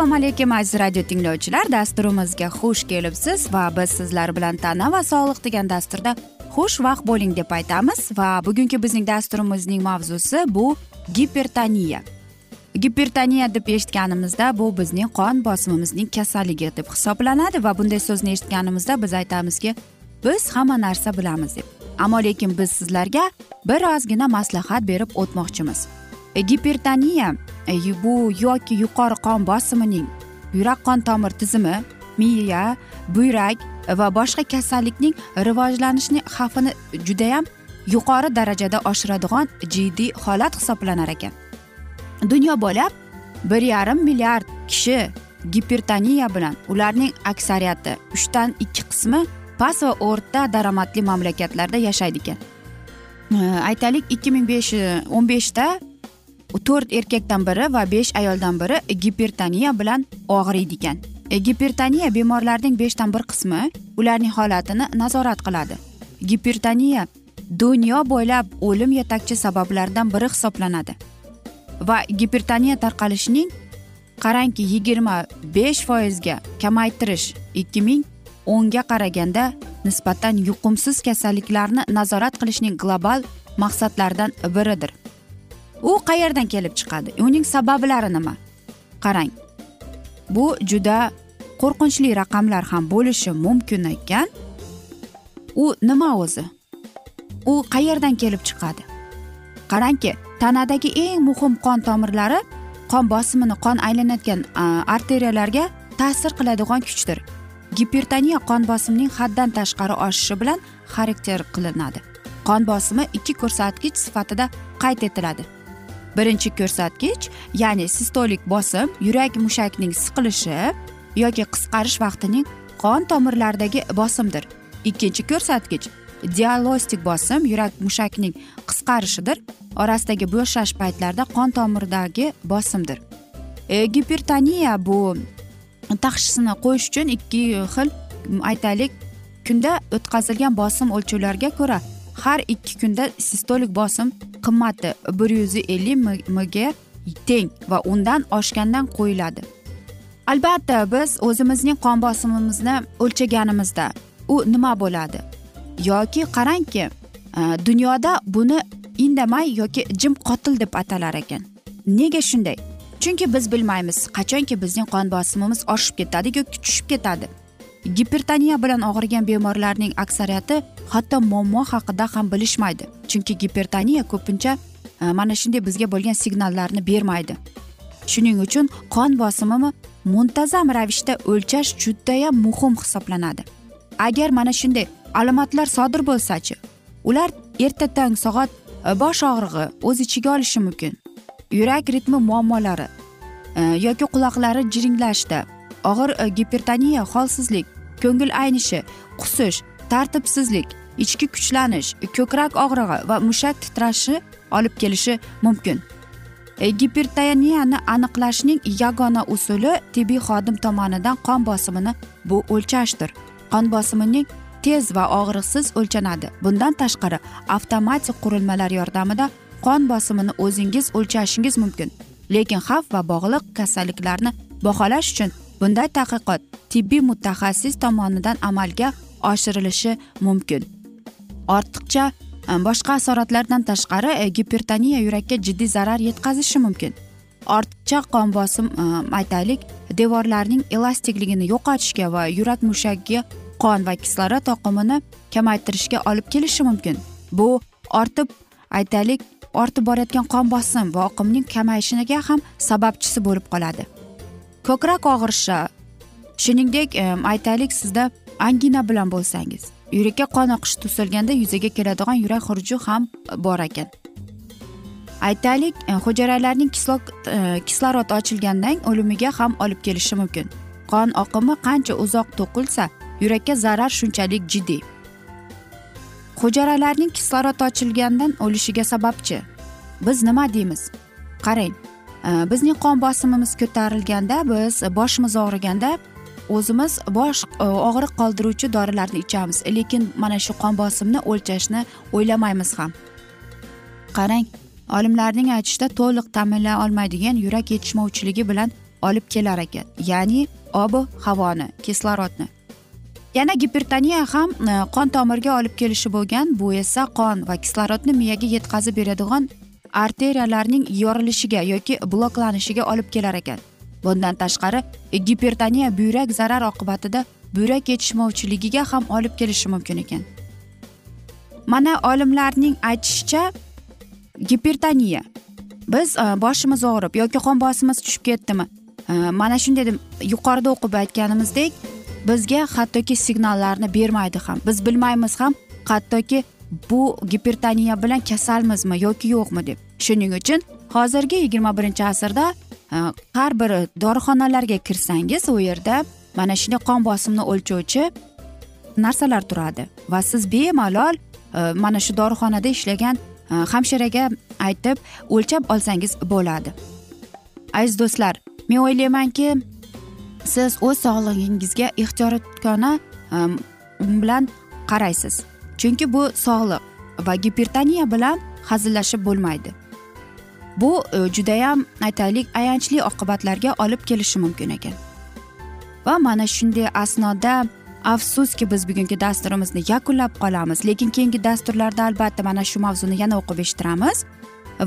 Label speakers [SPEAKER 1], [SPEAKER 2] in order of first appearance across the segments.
[SPEAKER 1] assalomu alaykum aziz radio tinglovchilar. Dasturimizga xush kelibsiz va biz sizlar bilan tana va sog'liq degan dasturda xushvaqt bo'ling deb aytamiz. Va bugungi bizning dasturimizning mavzusi bu gipertoniya gipertoniya deb eshitganimizda bu bizning qon bosimimizning kasalligi deb hisoblanadi va bunday so'zni eshitganimizda biz aytamizki biz hamma narsa bilamiz deb. Ammo lekin biz sizlarga bir ozgina maslahat berib o'tmoqchimiz. Gipertoniya e, bu yoki yuqori qon bosimining yurak qon tomir tizimi miya buyrak va boshqa kasallikning rivojlanishini xavfini judayam yuqori darajada oshiradigan jiddiy holat hisoblanar ekan. Dunyo bo'ylab bir yarim milliard kishi gipertoniya bilan ularning aksariyati uchdan ikki qismi past va o'rta daromadli mamlakatlarda yashaydi ekan. E, aytaylik ikki ming besh o'n beshda to'rt erkakdan biri va besh ayoldan biri gipertoniya bilan og'riydi ekan e, gipertoniya bemorlarning beshdan bir qismi ularning holatini nazorat qiladi. Gipertoniya dunyo bo'ylab o'lim yetakchi sabablaridan biri hisoblanadi. Va gipertoniya tarqalishining qarangki yigirma besh foizga kamaytirish ikki ming o'nga qaraganda nisbatan yuqumsiz kasalliklarni nazorat qilishning global maqsadlaridan biridir. U qayerdan kelib chiqadi? Uning sabablari nima? Qarang. Bu juda qo'rqinchli raqamlar ham bo'lishi mumkin ekan. U nima o'zi? U qayerdan kelib chiqadi? Qarangki tanadagi eng muhim qon tomirlari qon bosimini qon aylanayotgan arteriyalarga ta'sir qiladigan kuchdir. Gipertoniya qon bosimining haddan tashqari oshishi bilan xarakter qilinadi. Qon bosimi ikki ko'rsatkich sifatida qayd etiladi. Birinchi ko'rsatkich ya'ni sistolik bosim yurak mushakning siqilishi yoki qisqarish vaqtining qon tomirlaridagi bosimdir. Ikkinchi ko'rsatkich dialostik bosim yurak mushakning qisqarishidir orasidagi bo'shash paytlarida qon tomiridagi bosimdir. E, gipertoniya bu tashxisini qo'yish uchun ikki xil aytaylik kunda o'tkazilgan bosim o'lchovlariga ko'ra har ikki kunda sistolik bosim qimmati bir yuz ellik mga teng va undan oshgandan qo'yiladi. Albatta biz o'zimizning qon bosimimizni o'lchaganimizda u nima bo'ladi? Yoki qarangki e, dunyoda buni indamay yoki jim qotil deb atalar ekan. Nega shunday? Chunki biz bilmaymiz qachonki bizning qon bosimimiz oshib ketadi yoki tushib ketadi. Gipertoniya bilan og'rigan bemorlarning aksariyati hatto muammo haqida ham bilishmaydi. Chunki gipertoniya ko'pincha e, mana shunday bizga bo'lgan signallarni bermaydi. Shuning uchun qon bosimini muntazam ravishda o'lchash judayam muhim hisoblanadi. Agar mana shunday alomatlar sodir bo'lsachi ular erta tong soat e, bosh og'rig'i o'z ichiga olishi mumkin. Yurak ritmi muammolari e, yoki quloqlari jiringlashda og'ir e, gipertoniya holsizlik ko'ngil aynishi qusish tartibsizlik ichki kuchlanish ko'krak og'rig'i va mushak titrashi olib kelishi mumkin. E, gipertoniyani aniqlashning yagona usuli tibbiy xodim tomonidan qon bosimini bu o'lchashdir. Qon bosimining tez va og'riqsiz o'lchanadi. Bundan tashqari avtomatik qurilmalar yordamida qon bosimini o'zingiz o'lchashingiz mumkin. Lekin xavf va bog'liq kasalliklarni baholash uchun bunday tadqiqot tibbiy mutaxassis tomonidan amalga oshirilishi mumkin. Ortiqcha e, boshqa asoratlardan tashqari e, gipertoniya yurakka jiddiy zarar yetkazishi mumkin. Ortiqcha qon bosim e, aytaylik devorlarning elastikligini yo'qotishga va yurak mushagiga qon va kislorod oqimini kamaytirishga olib kelishi mumkin. Bu ortib aytaylik ortib borayotgan qon bosim va oqimning kamayishiga ham sababchisi bo'lib qoladi. Ko'krak og'rishi shuningdek aytaylik sizda angina bilan bo'lsangiz yurakka qon oqishi to'silganda yuzaga keladigan yurak xuruji ham bor ekan. Aytaylik hujayralarning e, kislorod ochilgandan o'limiga ham olib kelishi mumkin. Qon oqimi qancha uzoq to'qilsa yurakka zarar shunchalik jiddiy. Hujayralarning kislorod ochilgandan o'lishiga sababchi biz nima deymiz? Qarang Э, bizning qon bosimimiz ko'tarilganda biz boshimiz og'riganda o'zimiz bosh e, og'riq qoldiruvchi dorilarni ichamiz. Lekin mana shu qon bosimni o'lchashni o'ylamaymiz ham. Qarang olimlarning aytishicha to'liq ta'minlay olmaydigan yurak yetishmovchiligi bilan olib kelar ekan ya'ni obi havoni kislorodni. Yana gipertoniya ham e, qon tomirga olib kelishi bo'lgan bu esa qon va kislorodni miyaga yetkazib beradigan arteriyalarning yorilishiga yoki bloklanishiga olib kelar ekan. Bundan tashqari gipertoniya buyrak zarar oqibatida buyrak yetishmovchiligiga ham olib kelishi mumkin ekan. Mana olimlarning aytishicha gipertoniya biz e, boshimiz og'rib yoki qon bosimimiz tushib ketdimi? E, mana shunday deb yuqorida o'qib aytganimizdek bizga hattoki signallarni bermaydi ham biz bilmaymiz ham hattoki bu gipertoniya bilan kasalmizmi yoki yo'qmi deb. Shuning uchun hozirgi yigirma birinchi asrda e, har bir dorixonalarga kirsangiz u yerda mana shunday qon bosimini o'lchovchi narsalar turadi. Va siz bemalol e, mana shu dorixonada ishlagan e, hamshiraga aytib o'lchab olsangiz bo'ladi. Aziz do'stlar men o'ylaymanki siz o'z sog'lig'ingizga ehtiyotkona bilan qaraysiz. Chunki bu sog'liq va gipertoniya bilan hazillashib bo'lmaydi. Bu e, judayam aytaylik ayanchli oqibatlarga olib kelishi mumkin ekan. Va mana shunday asnoda afsuski biz bugungi dasturimizni yakunlab qolamiz. Lekin keyingi dasturlarda albatta mana shu mavzuni yana o'qib eshittiramiz.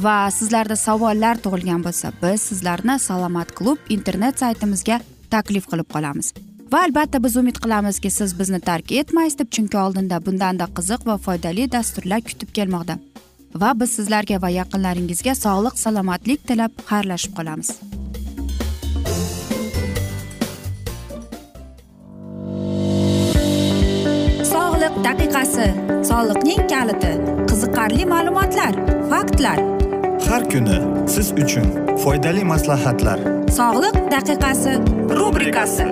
[SPEAKER 1] Va sizlarda savollar tug'ilgan bo'lsa biz sizlarni salomat klub internet saytimizga taklif qilib qolamiz. Va albatta biz umid qilamizki siz bizni tark etmaysiz deb chunki oldinda bundanda qiziq va foydali dasturlar kutib kelmoqda. Va biz sizlarga va yaqinlaringizga sog'lik salomatlik tilab xayrlashib qolamiz. Sog'liq daqiqasi soliqning kaliti qiziqarli ma'lumotlar faktlar.
[SPEAKER 2] Har kuni siz uchun foydali maslahatlar.
[SPEAKER 1] Sog'liq daqiqasi rubrikasi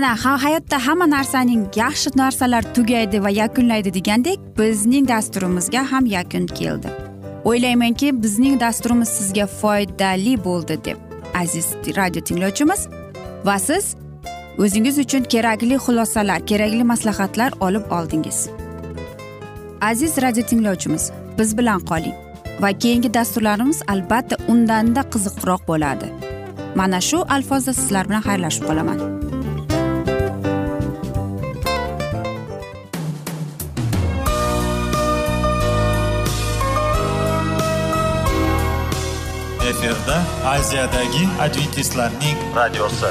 [SPEAKER 1] mana ha hayotda hamma narsaning yaxshi narsalar tugaydi va yakunlaydi degandek bizning dasturimizga ham yakun keldi. O'ylaymanki bizning dasturimiz sizga foydali bo'ldi deb aziz radio tinglovchimiz. Va siz o'zingiz uchun kerakli xulosalar kerakli maslahatlar olib oldingiz. Aziz radio tinglovchimiz biz bilan qoling va keyingi dasturlarimiz albatta undanda qiziqroq bo'ladi. Mana shu alfozda sizlar bilan xayrlashib qolaman.
[SPEAKER 2] Efirda aziyadagi adventistlarning radiosi.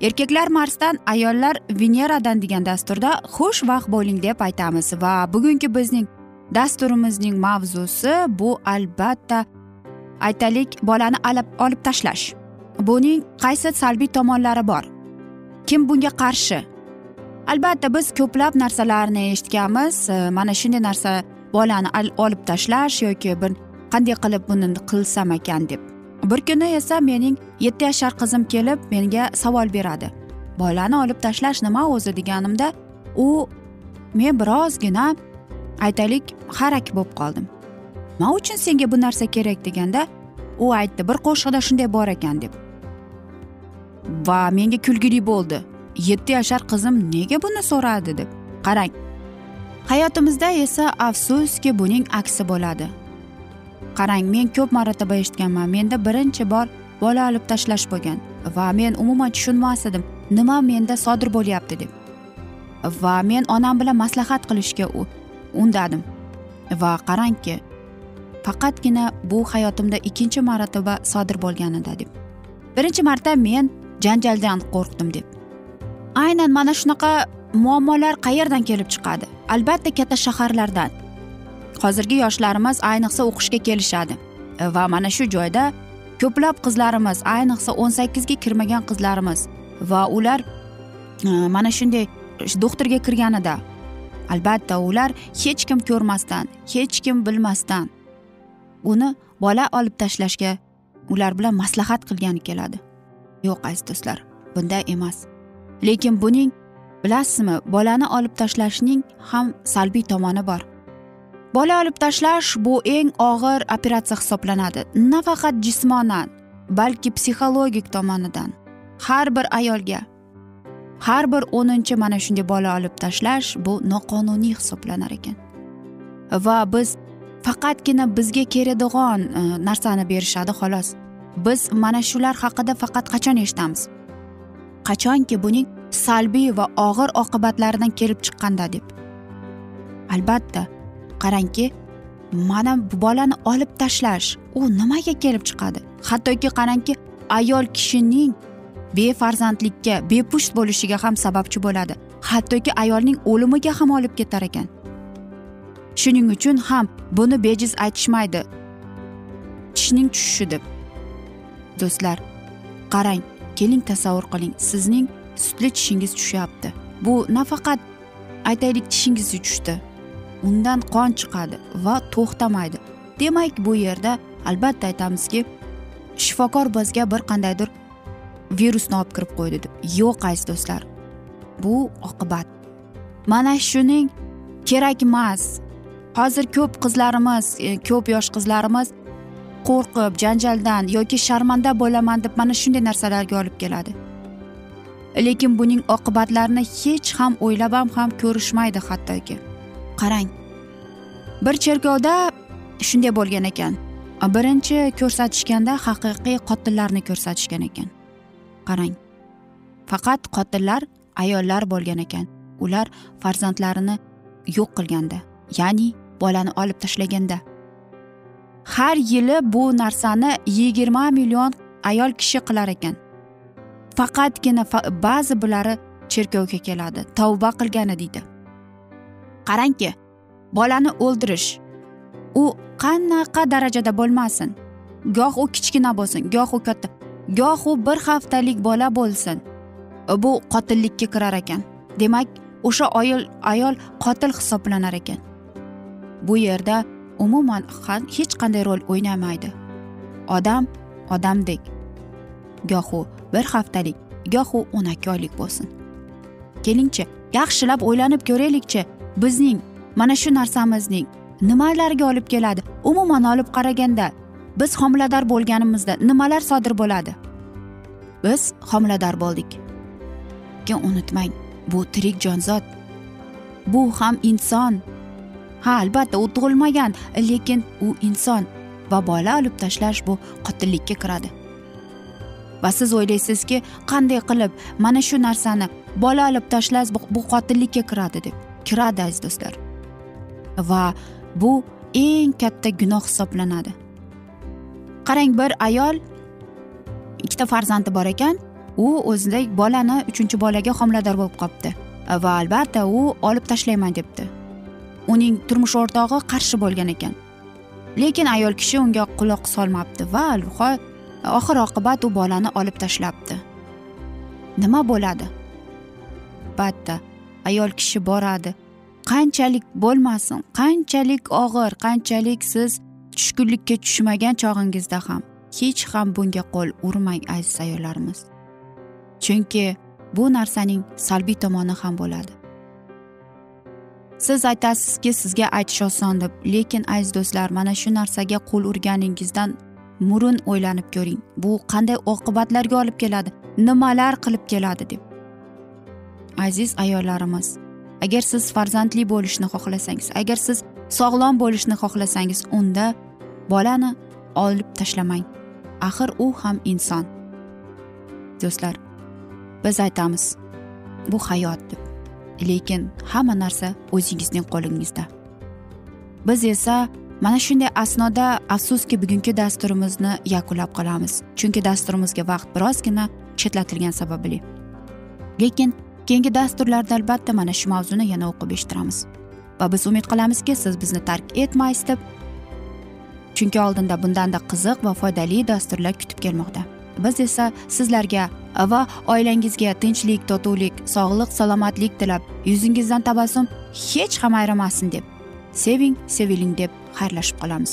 [SPEAKER 1] erkaklar marsdan ayollar veneradan degan dasturda xush vaqt bo'ling deb aytamiz. Va bugungi bizning dasturimizning mavzusi bu albatta aytaylik bolani alib olib tashlash. Buning qaysi salbiy tomonlari bor? Kim bunga qarshi? Albatta biz ko'plab narsalarni eshitganmiz. Mana shunday narsa bolani olib tashlash yoki bir qanday qilib buni qilsam ekan deb. Bir kuni esa mening yetti yashar qizim kelib menga savol beradi. Bolani olib tashlash nima o'zi deganimda u men birozgina aytaylik harak bo'lib qoldim. Nima uchun senga bu narsa kerak deganda u aytdi bir qo'shiqda shunday bor ekan deb. Va menga kulgili bo'ldi. Yetti yashar qizim nega buni so'radi deb. Qarang hayotimizda esa afsuski buning aksi bo'ladi. Qarang men ko'p marotaba eshitganman. Menda birinchi bor bola olib tashlash bo'lgan va men umuman tushunmas edim nima menda sodir bo'lyapti deb. Va men onam bilan maslahat qilishga undadim. Va qarangki faqatgina bu hayotimda ikkinchi marotaba sodir bo'lganida deb. Birinchi marta men janjaldan qo'rqdim deb. Aynan mana shunaqa muammolar qayerdan kelib chiqadi? Albatta katta shaharlardan. Hozirgi yoshlarimiz ayniqsa o'qishga kelishadi. E, va mana shu joyda ko'plab qizlarimiz ayniqsa o'n sakkizga kirmagan qizlarimiz va ular e, mana shunday doktorga kirganida albatta ular hech kim ko'rmasdan hech kim bilmasdan uni bola olib tashlashga ular bilan maslahat qilgani keladi. Yo'q aziz do'stlar bunday emas. Lekin buning bilasizmi bolani olib tashlashning ham salbiy tomoni bor. Bola olib tashlash bu eng og'ir operatsiya hisoblanadi. Nafaqat jismonan balki psixologik tomonidan. Har bir ayolga har bir o'ninchi mana shunday bola olib tashlash bu noqonuniy hisoblanar ekan. Va biz faqatgina bizga keladigan e, narsani berishadi xolos. Biz mana shular haqida faqat qachon eshitamiz? Qachonki buning salbiy va og'ir oqibatlaridan kelib chiqqanda deb. Albatta qarangki mana bu bolani olib tashlash u nimaga kelib chiqadi? Hattoki qarangki ayol kishining befarzandlikka bepusht bo'lishiga ham sababchi bo'ladi. Hattoki ayolning o'limiga ham olib ketar ekan. Shuning uchun ham buni bejiz aytishmaydi. Tishning tushishi deb. Do'stlar qarang keling tasavvur qiling sizning sutli tishingiz tushyapti. Bu nafaqat aytaylik tishingiz tushdi undan qon chiqadi va to'xtamaydi. Demak bu yerda albatta aytamizki shifokor bizga bir qandaydir virusni olib kirib qo'ydi deb. Yo'q aziz do'stlar bu oqibat. Mana shuning kerak emas hozir ko'p qizlarimiz e, ko'p yosh qizlarimiz qo'rqib janjaldan yoki sharmanda bo'laman deb mana shunday narsalarga olib keladi. Lekin buning oqibatlarini hech ham o'ylab ham ham ko'rishmaydi hattoki. Qarang. Bir cherkovda shunday bo'lgan ekan. Birinchi ko'rsatishganda haqiqiy qotillarni ko'rsatishgan ekan. Qarang. Faqat qotillar ayollar bo'lgan ekan. Ular farzandlarini yo'q qilganda ya'ni bolani olib tashlaganda. Har yili bu narsani yigirma million ayol kishi qilar ekan. Faqatgina ba'zi birlari cherkovga keladi tavba qilgani deydi. Qarangki bolani o'ldirish. U qanaqa darajada bo'lmasin. Goh u kichkina bo'lsin goh u katta goh u bir haftalik bola bo'lsin. Bu qotillikka kirar ekan. Demak o'sha ayol ayol qotil hisoblanar ekan. Bu yerda umuman hech qanday rol o'ynamaydi. Odam odamdek. Goh u bir haftalik goh u o'n ikki oylik bo'lsin. Kelingchi yaxshilab o'ylanib ko'raylikchi. Bizning mana shu narsamizning nimalarga olib keladi? Umuman olib qaraganda biz homilador bo'lganimizda nimalar sodir bo'ladi? Biz homilador bo'ldik. Lekin unutmang bu tirik jonzot. Bu ham inson. Ha albatta u tug'ilmagan lekin u inson va bola olib tashlash bu qotillikka kiradi. Va siz o'ylaysizki qanday qilib mana shu narsani bola olib tashlash bu qotillikka kiradi deb. Kiradi aziz do'stlar. Va bu eng katta gunoh hisoblanadi. Qarang bir ayol ikkita farzandi bor ekan u o'zida bolani uchinchi bolaga homilador bo'lib qolibdi va albatta u olib tashlayman debdi. Uning turmush o'rtog'i qarshi bo'lgan ekan. Lekin ayol kishi unga quloq solmabdi va oxir oqibat u bolani olib tashlabdi. Nima bo'ladi? Albatta ayol kishi boradi. Qanchalik bo'lmasin qanchalik og'ir qanchalik siz tushkunlikka tushmagan chog'ingizda ham hech ham bunga qo'l urmang aziz ayollarimiz. Chunki bu narsaning salbiy tomoni ham bo'ladi. Siz aytasizki sizga aytish oson deb lekin aziz do'stlar mana shu narsaga qo'l urganingizdan murun o'ylanib ko'ring. Bu qanday oqibatlarga olib keladi nimalar qilib keladi deb. Aziz ayollarimiz agar siz farzandli bo'lishni xohlasangiz agar siz sog'lom bo'lishni xohlasangiz unda bolani olib tashlamang. Axir u ham inson. Do'stlar biz aytamiz bu hayot deb. Lekin hamma narsa o'zingizning qo'lingizda. Biz esa mana shunday asnoda afsuski bugungi dasturimizni yakunlab qolamiz. Chunki dasturimizga vaqt birozgina chetlatilgani sababli. Lekin keyingi dasturlarda albatta mana shu mavzuni yana o'qib eshittiramiz. Va biz umid qilamizki siz bizni tark etmaysiz deb chunki oldinda bundanda qiziq va foydali dasturlar kutib kelmoqda. Biz esa sizlarga va oilangizga tinchlik totuvlik sog'lik salomatlik tilab yuzingizdan tabassum hech ham ayrimasin deb seving seviling deb xayrlashib qolamiz.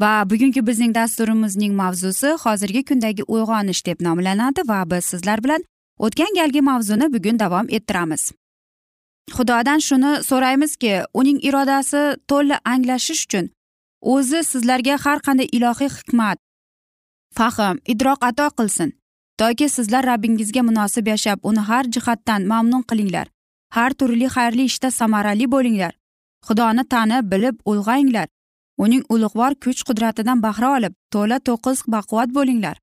[SPEAKER 1] Va bugungi bizning dasturimizning mavzusi hozirgi kundagi uyg'onish deb nomlanadi va biz sizlar bilan o'tgan galgi mavzuni bugun davom ettiramiz. Xudodan shuni so'raymizki uning irodasi to'la anglashish uchun o'zi sizlarga har qanday ilohiy hikmat fahm idroq ato qilsin. Toki sizlar rabbingizga munosib yashab uni har jihatdan mamnun qilinglar. Har turli xayrli ishda samarali bo'linglar. Xudoni tanib bilib ulg'ayinglar uning ulug'vor kuch qudratidan bahra olib to'la to'qis baquvvat bo'linglar.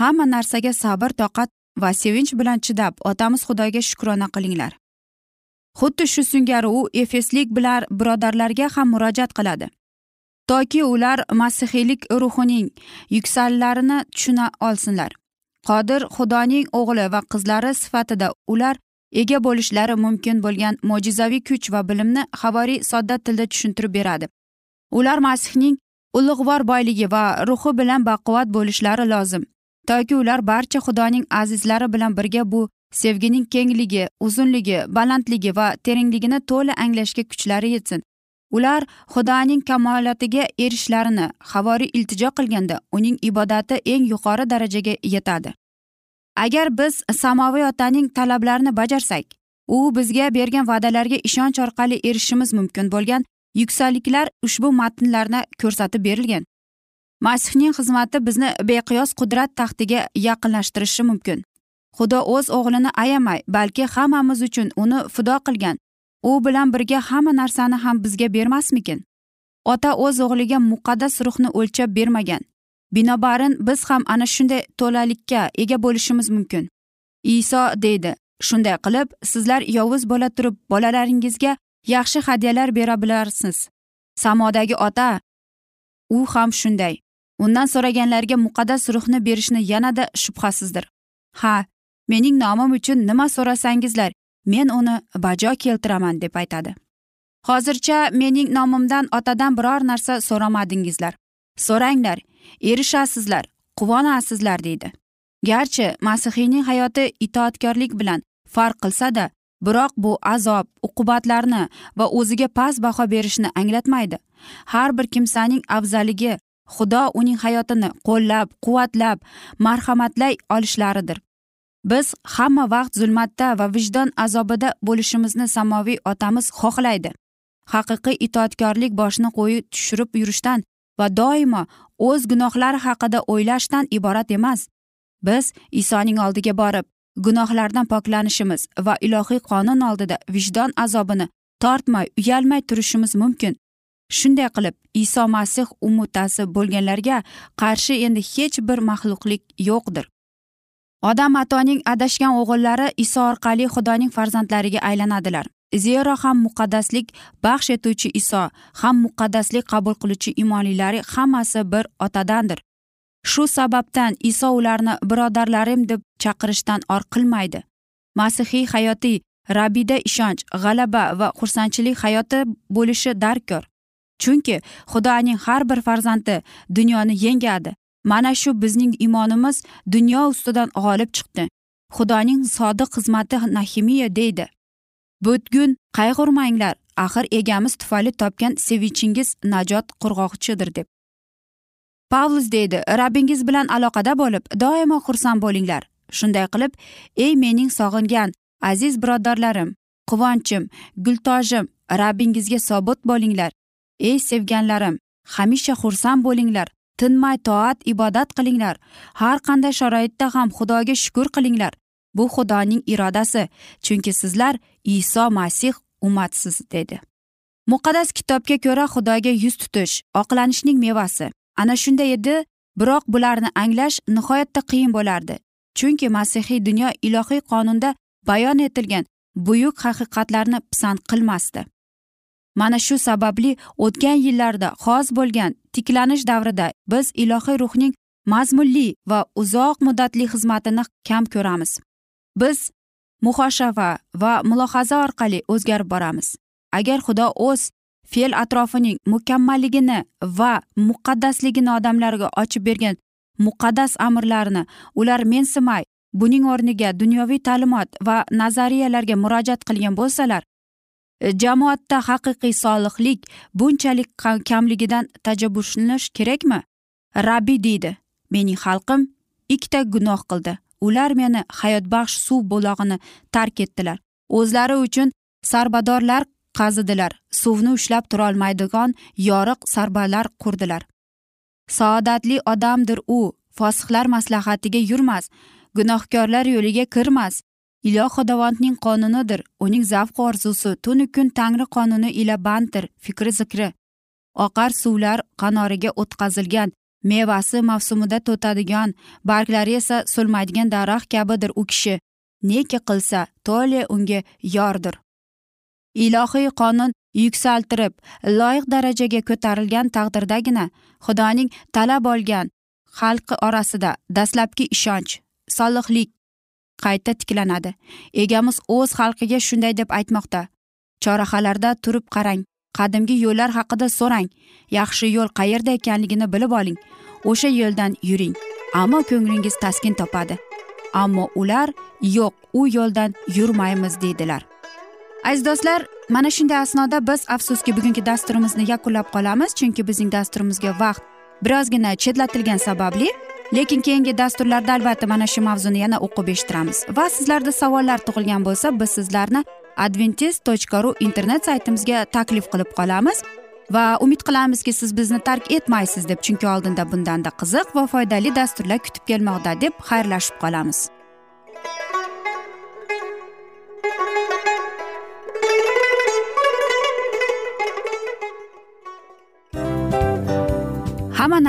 [SPEAKER 1] Hamma narsaga sabr toqat va sevinch bilan chidab otamiz xudoga shukrona qilinglar. Xuddi shu singari u efeslik bilan birodarlarga ham murojaat qiladi. Toki ular masihiylik ruhining yuksallarini tushuna olsinlar. Qodir xudoning o'g'li va qizlari sifatida ular ega bo'lishlari mumkin bo'lgan mo'jizaviy kuch va bilimni havoriy sodda tilda tushuntirib beradi. Ular masihning ulug'vor boyligi va ruhi bilan baquvvat bo'lishlari lozim. Toki ular barcha xudoning azizlari bilan birga bu sevgining kengligi uzunligi balandligi va terengligini to'la anglashga kuchlari yetsin. Ular xudoning kamolotiga erishishlarini havoriy iltijo qilganda uning ibodati eng yuqori darajaga yetadi. Agar biz samoviy otaning talablarini bajarsak u bizga bergan va'dalarga ishonch orqali erishishimiz mumkin bo'lgan yuksalliklar ushbu matnlarda ko'rsatib berilgan. Masihning xizmati bizni beqiyos qudrat taxtiga yaqinlashtirishi mumkin. Xudo o'z o'g'lini ayamay balki hammamiz uchun uni fido qilgan. U bilan birga hamma narsani ham bizga bermasmikin? Ota o'z o'g'liga muqaddas ruhni o'lchab bermagan. Binobarin biz ham ana shunday to'lalikka ega bo'lishimiz mumkin. Iso deydi shunday qilib sizlar yovuz bo'la turib bolalaringizga yaxshi hadyalar bera bilarsiz. Samodagi ota u ham shunday. Undan so'raganlarga muqaddas ruhni berishni yanada shubhasizdir. Ha mening nomim uchun nima so'rasangizlar men uni bajo keltiraman deb aytadi. Hozircha mening nomimdan otadan biror narsa so'ramadingizlar. So'ranglar erishasizlar quvonasizlar deydi. Garchi masihiyning hayoti itoatkorlik bilan farq qilsa da biroq bu azob uqubatlarni va o'ziga past baho berishni anglatmaydi. Har bir kimsaning afzalligi xudo uning hayotini qo'llab quvvatlab marhamatlay olishlaridir. Biz hamma vaqt zulmatda va vijdon azobida bo'lishimizni samoviy otamiz xohlaydi. Haqiqiy itoatkorlik boshni qo'yi tushirib yurishdan va doimo o'z gunohlari haqida o'ylashdan iborat emas. Biz isoning oldiga borib gunohlardan poklanishimiz va ilohiy qonun oldida vijdon azobini tortmay uyalmay turishimiz mumkin. Shunday qilib iso masih umutasi bo'lganlarga qarshi endi hech bir maxluqlik yo'qdir. Odam atoning adashgan o'g'illari iso orqali xudoning farzandlariga aylanadilar. Zero ham muqaddaslik baxsh etuvchi iso ham muqaddaslik qabul qiluvchi imonlilari hammasi bir otadandir. Shu sababdan iso ularni birodarlarim deb chaqirishdan or qilmaydi. Masihiy hayotiy rabbiyda ishonch g'alaba va xursandchilik hayoti bo'lishi darkor. Chunki xudoning har bir farzandi dunyoni yengadi. Mana shu bizning imonimiz dunyo ustidan g'olib chiqdi. Xudoning sodiq xizmati nahimiya deydi. Butgun qayg'urmanglar axir egamiz tufayli topgan sevinchingiz najot qurg'oqchidir deb. Pavlus deydi rabbingiz bilan aloqada bo'lib doimo xursand bo'linglar. Shunday qilib ey mening sog'ingan aziz birodarlarim quvonchim gultojim rabbingizga sobit bo'linglar. Ey sevganlarim hamisha xursand bo'linglar tinmay toat ibodat qilinglar. Har qanday sharoitda ham xudoga shukur qilinglar. Bu xudoning irodasi chunki sizlar iso masih umatsiz dedi muqaddas kitobga ko'ra xudoga yuz tutish oqlanishning mevasi. Ana shunday edi biroq bularni anglash nihoyatda qiyin bo'lardi. Chunki masihiy dunyo ilohiy qonunda bayon etilgan buyuk haqiqatlarni pisand qilmasdi. Mana shu sababli o'tgan yillarda xos bo'lgan tiklanish davrida biz ilohiy ruhning mazmunli va uzoq muddatli xizmatini kam ko'ramiz. Biz muhoshava va mulohaza orqali o'zgarib boramiz. Agar xudo o'z fe'l atrofining mukammalligini va muqaddasligini odamlarga ochib bergan muqaddas amrlarni ular mensimay buning o'rniga dunyoviy ta'limot va nazariyalarga murojaat qilgan bo'lsalar jamoatda haqiqiy solihlik bunchalik kamligidan tajabbuslanish kerakmi? Rabbiy deydi mening xalqim ikkita gunoh qildi. Ular meni hayotbaxsh suv bulog'ini tark etdilar. O'zlari uchun sarbadorlar qazidilar suvni ushlab turolmaydigan yoriq sarbalar qurdilar. Saodatli odamdir u. Fosihlar maslahatiga yurmas. Gunohkorlar yo'liga kirmas. Iloh xudovandning qonunidir. Uning zavq orzusi tunu kun tangri qonuni ila banddir fikri zikri. Oqar suvlar qanoriga o'tkazilgan mevasi mavsumida to'tadigan barglari esa so'lmaydigan daraxt kabidir u kishi. Neki qilsa tole unga yordir. Ilohiy qonun yuksaltirib loyiq darajaga ko'tarilgan taqdirdagina xudoning talab olgan xalqi orasida dastlabki ishonch solihlik qayta tiklanadi. Egamiz o'z xalqiga shunday deb aytmoqda chorahalarda turib qarang qadimgi yo'llar haqida so'rang yaxshi yo'l qayerda ekanligini bilib oling o'sha yo'ldan yuring ammo ko'nglingiz taskin topadi. Ammo ular yo'q u yo'ldan yurmaymiz deydilar. Aziz do'stlar mana shunday asnoda biz afsuski bugungi dasturimizni yakunlab qolamiz chunki bizning dasturimizga vaqt birozgina chetlatilgani sababli lekin keyingi dasturlarda albatta mana shu mavzuni yana o'qib eshittiramiz. Va sizlarda savollar tug'ilgan bo'lsa biz sizlarni adventis tochka ru internet saytimizga taklif qilib qolamiz. Va umid qilamizki siz bizni tark etmaysiz deb chunki oldinda bundanda qiziq va foydali dasturlar kutib kelmoqda deb xayrlashib qolamiz.